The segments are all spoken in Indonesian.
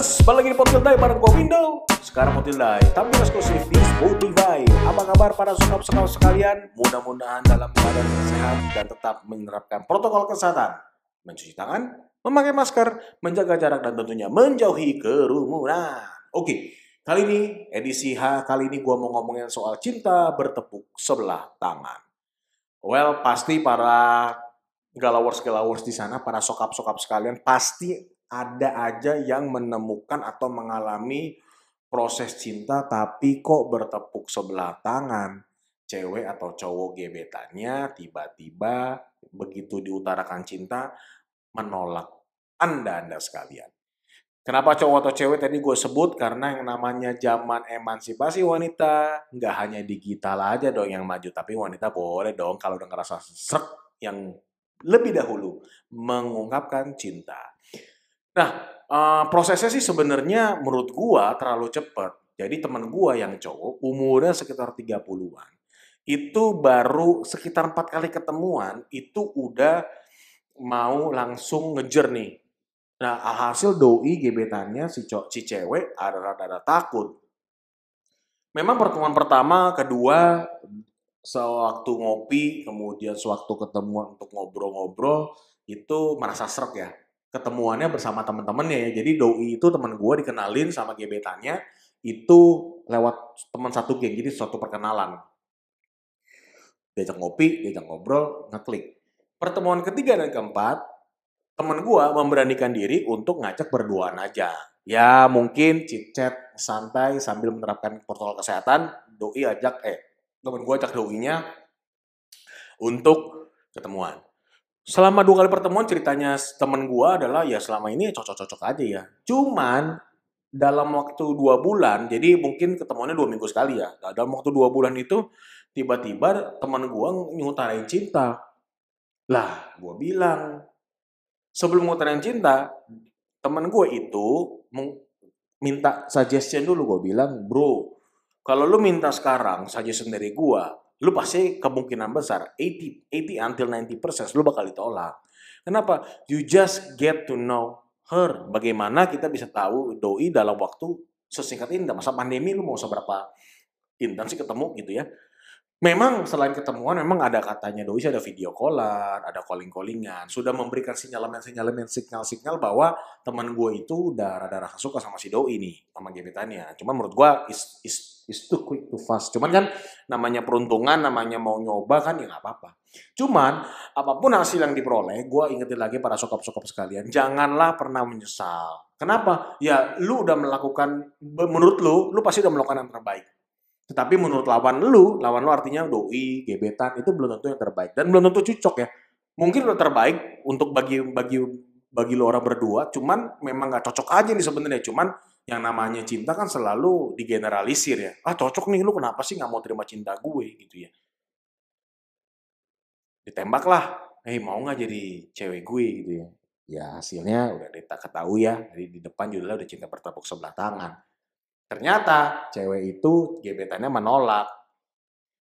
Yes, balik lagi di Potildai bareng gue Window Sekarang Potildai, tampil eksklusif di Spotify. Apa kabar para sokap-sokap sekalian? Mudah-mudahan dalam keadaan sehat dan tetap menerapkan protokol kesehatan. Mencuci tangan, memakai masker, menjaga jarak dan tentunya menjauhi kerumunan. Oke, kali ini edisi H Kali ini gue mau ngomongin soal cinta bertepuk sebelah tangan. Well, pasti para galawers-galawers di sana, para sokap-sokap sekalian pasti ada aja yang menemukan atau mengalami proses cinta tapi kok bertepuk sebelah tangan. Cewek atau cowok gebetannya tiba-tiba begitu diutarakan cinta menolak Anda-Anda sekalian. Kenapa cowok atau cewek tadi gue sebut? Karena yang namanya zaman emansipasi wanita nggak hanya digital aja dong yang maju, tapi wanita boleh dong kalau udah ngerasa serak yang lebih dahulu mengungkapkan cinta. Nah, uh, prosesnya sih sebenarnya menurut gua terlalu cepat. Jadi teman gua yang cowok umurnya sekitar 30-an. Itu baru sekitar empat kali ketemuan itu udah mau langsung ngejer nih. Nah, hasil doi gebetannya si, cowok, si cewek ada rada takut. Memang pertemuan pertama, kedua, sewaktu ngopi, kemudian sewaktu ketemu untuk ngobrol-ngobrol, itu merasa serak ya ketemuannya bersama teman-temannya ya. Jadi doi itu teman gue dikenalin sama gebetannya itu lewat teman satu geng. Jadi suatu perkenalan. Diajak ngopi, diajak ngobrol, ngeklik. Pertemuan ketiga dan keempat, teman gue memberanikan diri untuk ngajak berduaan aja. Ya mungkin chit-chat santai sambil menerapkan protokol kesehatan. Doi ajak, eh teman gue ajak doinya untuk ketemuan selama dua kali pertemuan ceritanya temen gue adalah ya selama ini cocok-cocok aja ya. Cuman dalam waktu dua bulan, jadi mungkin ketemuannya dua minggu sekali ya. Nah, dalam waktu dua bulan itu tiba-tiba teman gue nyutarain cinta. Lah, gue bilang sebelum ngutarain cinta, teman gue itu minta suggestion dulu. Gue bilang, bro, kalau lu minta sekarang suggestion dari gue, lu pasti kemungkinan besar 80 80 until 90% lu bakal ditolak. Kenapa? You just get to know her. Bagaimana kita bisa tahu doi dalam waktu sesingkat ini masa pandemi lu mau seberapa intens sih ketemu gitu ya. Memang selain ketemuan memang ada katanya doi ada video callan, ada calling-callingan, sudah memberikan sinyalemen-sinyalemen signal-signal bahwa teman gue itu udah rada rasa suka sama si doi nih, sama gebetannya. Cuma menurut gue is, is, is too quick too fast. Cuman kan namanya peruntungan, namanya mau nyoba kan ya nggak apa-apa. Cuman apa pun hasil yang diperoleh, gue ingetin lagi para sokap-sokap sekalian, janganlah pernah menyesal. Kenapa? Ya lu udah melakukan, menurut lu, lu pasti udah melakukan yang terbaik tetapi menurut lawan lu, lawan lu artinya doi, gebetan itu belum tentu yang terbaik dan belum tentu cocok ya. Mungkin udah terbaik untuk bagi bagi bagi lu orang berdua, cuman memang nggak cocok aja nih sebenarnya. Cuman yang namanya cinta kan selalu digeneralisir ya. Ah cocok nih lu kenapa sih nggak mau terima cinta gue gitu ya. Ditembak lah, eh hey, mau nggak jadi cewek gue gitu ya. Ya hasilnya udah kita ketahui ya, di, di depan judulnya udah cinta bertepuk sebelah tangan Ternyata cewek itu gebetannya menolak.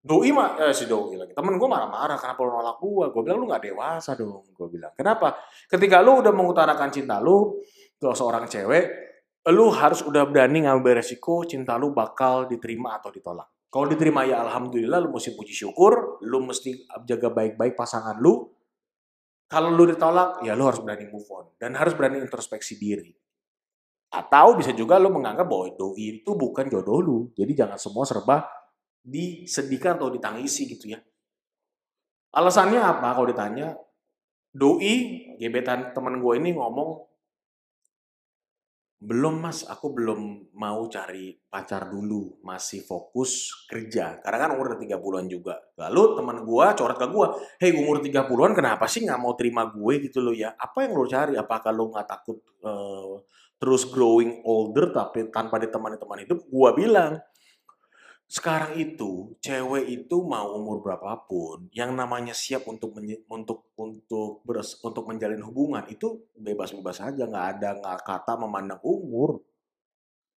Doi mah, eh, si Doi lagi. Temen gue marah-marah, kenapa lu nolak gue? Gue bilang, lu gak dewasa dong. Gue bilang, kenapa? Ketika lu udah mengutarakan cinta lu ke seorang cewek, lu harus udah berani ngambil resiko cinta lu bakal diterima atau ditolak. Kalau diterima ya alhamdulillah, lu mesti puji syukur, lu mesti jaga baik-baik pasangan lu. Kalau lu ditolak, ya lu harus berani move on. Dan harus berani introspeksi diri. Atau bisa juga lo menganggap bahwa doi itu bukan jodoh lu. Jadi jangan semua serba disedihkan atau ditangisi gitu ya. Alasannya apa kalau ditanya? Doi, gebetan temen gue ini ngomong, belum mas, aku belum mau cari pacar dulu, masih fokus kerja. Karena kan umur udah 30-an juga. Lalu teman gue coret ke gue, hei umur 30-an kenapa sih nggak mau terima gue gitu loh ya? Apa yang lo cari? Apakah lo nggak takut uh, terus growing older tapi tanpa ditemani teman hidup, gua bilang sekarang itu cewek itu mau umur berapapun yang namanya siap untuk menye, untuk untuk beres, untuk menjalin hubungan itu bebas-bebas aja nggak ada nggak kata memandang umur.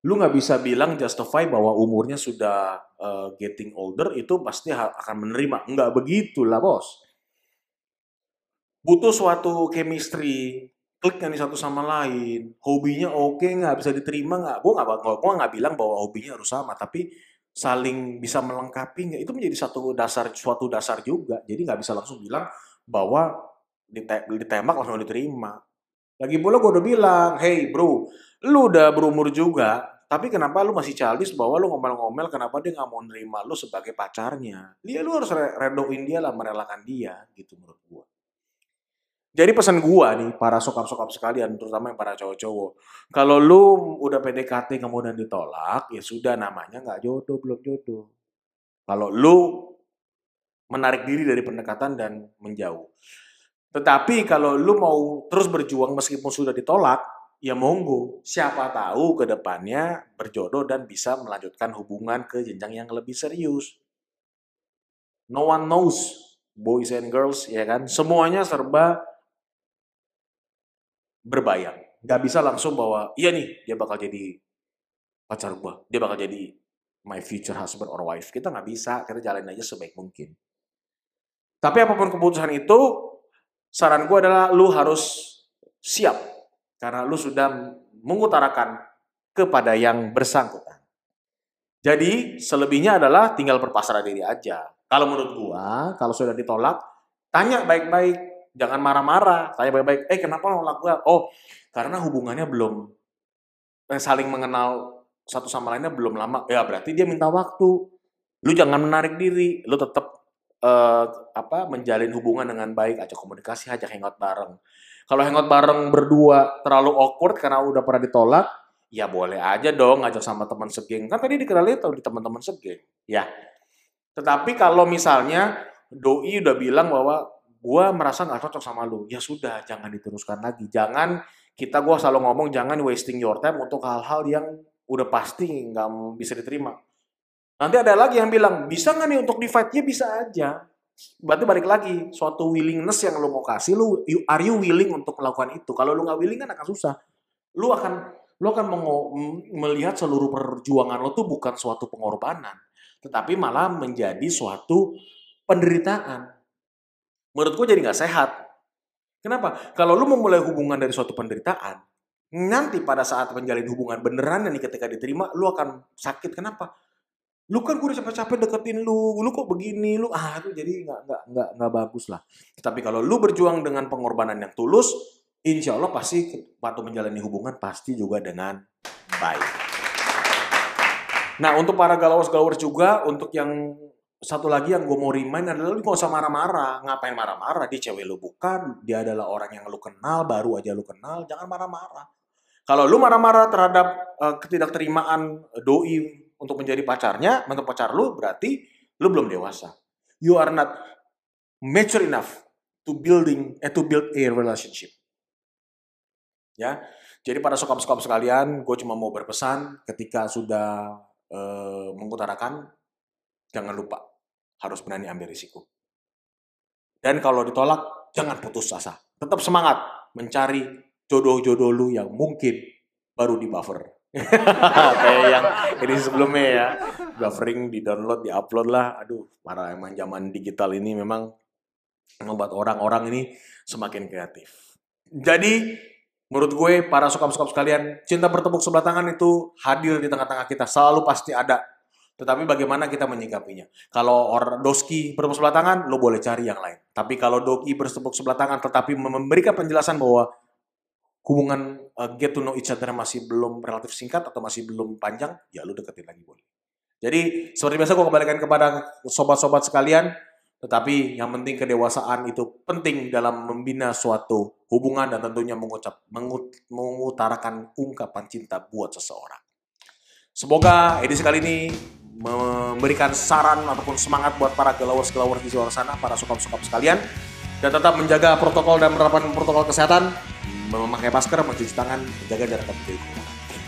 Lu nggak bisa bilang justify bahwa umurnya sudah uh, getting older itu pasti akan menerima. Nggak begitu lah bos. Butuh suatu chemistry klik nih satu sama lain, hobinya oke nggak bisa diterima nggak? Gue nggak gue nggak bilang bahwa hobinya harus sama, tapi saling bisa melengkapi nggak itu menjadi satu dasar suatu dasar juga. Jadi nggak bisa langsung bilang bahwa ditembak langsung diterima. Lagi pula gue udah bilang, hey bro, lu udah berumur juga, tapi kenapa lu masih childish bahwa lu ngomel-ngomel kenapa dia nggak mau nerima lu sebagai pacarnya? Dia lu harus redoin dia lah, merelakan dia gitu menurut gua. Jadi pesan gua nih para sokap-sokap sekalian, terutama yang para cowok-cowok. Kalau lu udah PDKT kemudian ditolak, ya sudah namanya nggak jodoh, belum jodoh. Kalau lu menarik diri dari pendekatan dan menjauh. Tetapi kalau lu mau terus berjuang meskipun sudah ditolak, ya monggo. Siapa tahu ke depannya berjodoh dan bisa melanjutkan hubungan ke jenjang yang lebih serius. No one knows, boys and girls, ya kan? Semuanya serba berbayang. Gak bisa langsung bahwa, iya nih, dia bakal jadi pacar gua. Dia bakal jadi my future husband or wife. Kita nggak bisa, kita jalanin aja sebaik mungkin. Tapi apa pun keputusan itu, saran gue adalah lu harus siap karena lu sudah mengutarakan kepada yang bersangkutan. Jadi selebihnya adalah tinggal berpasrah diri aja. Kalau menurut gua, kalau sudah ditolak, tanya baik-baik, jangan marah-marah. Tanya baik-baik, eh kenapa nolak gua? Oh, karena hubungannya belum eh, saling mengenal satu sama lainnya belum lama. Ya berarti dia minta waktu. Lu jangan menarik diri, lu tetap eh, apa menjalin hubungan dengan baik, ajak komunikasi, ajak hangout bareng. Kalau hangout bareng berdua terlalu awkward karena udah pernah ditolak, ya boleh aja dong ngajak sama teman segeng. Kan tadi dikenalin tau di teman-teman segeng. Ya. Tetapi kalau misalnya doi udah bilang bahwa gua merasa nggak cocok sama lu, ya sudah jangan diteruskan lagi. Jangan kita gua selalu ngomong jangan wasting your time untuk hal-hal yang udah pasti nggak bisa diterima. Nanti ada lagi yang bilang bisa nggak nih untuk di fight? Ya bisa aja berarti balik lagi suatu willingness yang lo mau kasih lu are you willing untuk melakukan itu kalau lu nggak willing kan akan susah lu akan lu akan melihat seluruh perjuangan lo tuh bukan suatu pengorbanan tetapi malah menjadi suatu penderitaan menurut gue jadi nggak sehat kenapa kalau lu memulai hubungan dari suatu penderitaan nanti pada saat menjalin hubungan beneran dan ketika diterima lu akan sakit kenapa lu kan gue udah capek-capek deketin lu, lu kok begini, lu ah itu jadi nggak nggak nggak nggak bagus lah. Tapi kalau lu berjuang dengan pengorbanan yang tulus, insya Allah pasti waktu menjalani hubungan pasti juga dengan baik. Nah untuk para galawers-galawers juga, untuk yang satu lagi yang gue mau remind adalah lu gak usah marah-marah. Ngapain marah-marah? Dia cewek lu bukan, dia adalah orang yang lu kenal, baru aja lu kenal, jangan marah-marah. Kalau lu marah-marah terhadap uh, ketidakterimaan doi untuk menjadi pacarnya, untuk pacar lu berarti lu belum dewasa. You are not mature enough to building eh to build a relationship. Ya. Jadi pada sokap-sokap sekalian, gue cuma mau berpesan ketika sudah uh, mengutarakan jangan lupa harus berani ambil risiko. Dan kalau ditolak, jangan putus asa. Tetap semangat mencari jodoh-jodoh lu yang mungkin baru di buffer. Kayak yang ini sebelumnya ya. Buffering di download di upload lah. Aduh para emang zaman digital ini memang membuat orang-orang ini semakin kreatif. Jadi menurut gue para sokap-sokap sekalian cinta bertepuk sebelah tangan itu hadir di tengah-tengah kita. Selalu pasti ada tetapi bagaimana kita menyikapinya kalau orang doski bertepuk sebelah tangan lo boleh cari yang lain tapi kalau doki bertepuk sebelah tangan tetapi memberikan penjelasan bahwa hubungan uh, get to know each other masih belum relatif singkat atau masih belum panjang, ya lu deketin lagi boleh. Jadi seperti biasa gue kembalikan kepada sobat-sobat sekalian, tetapi yang penting kedewasaan itu penting dalam membina suatu hubungan dan tentunya mengucap mengut, mengutarakan ungkapan cinta buat seseorang. Semoga edisi kali ini memberikan saran ataupun semangat buat para galawers-galawers di luar sana, para sokap-sokap sekalian, dan tetap menjaga protokol dan menerapkan protokol kesehatan memakai masker, mencuci tangan, menjaga jarak dari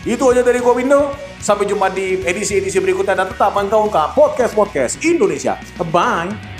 Itu aja dari gua Window. Sampai jumpa di edisi-edisi berikutnya dan tetap menggaungkan podcast-podcast Indonesia. Bye.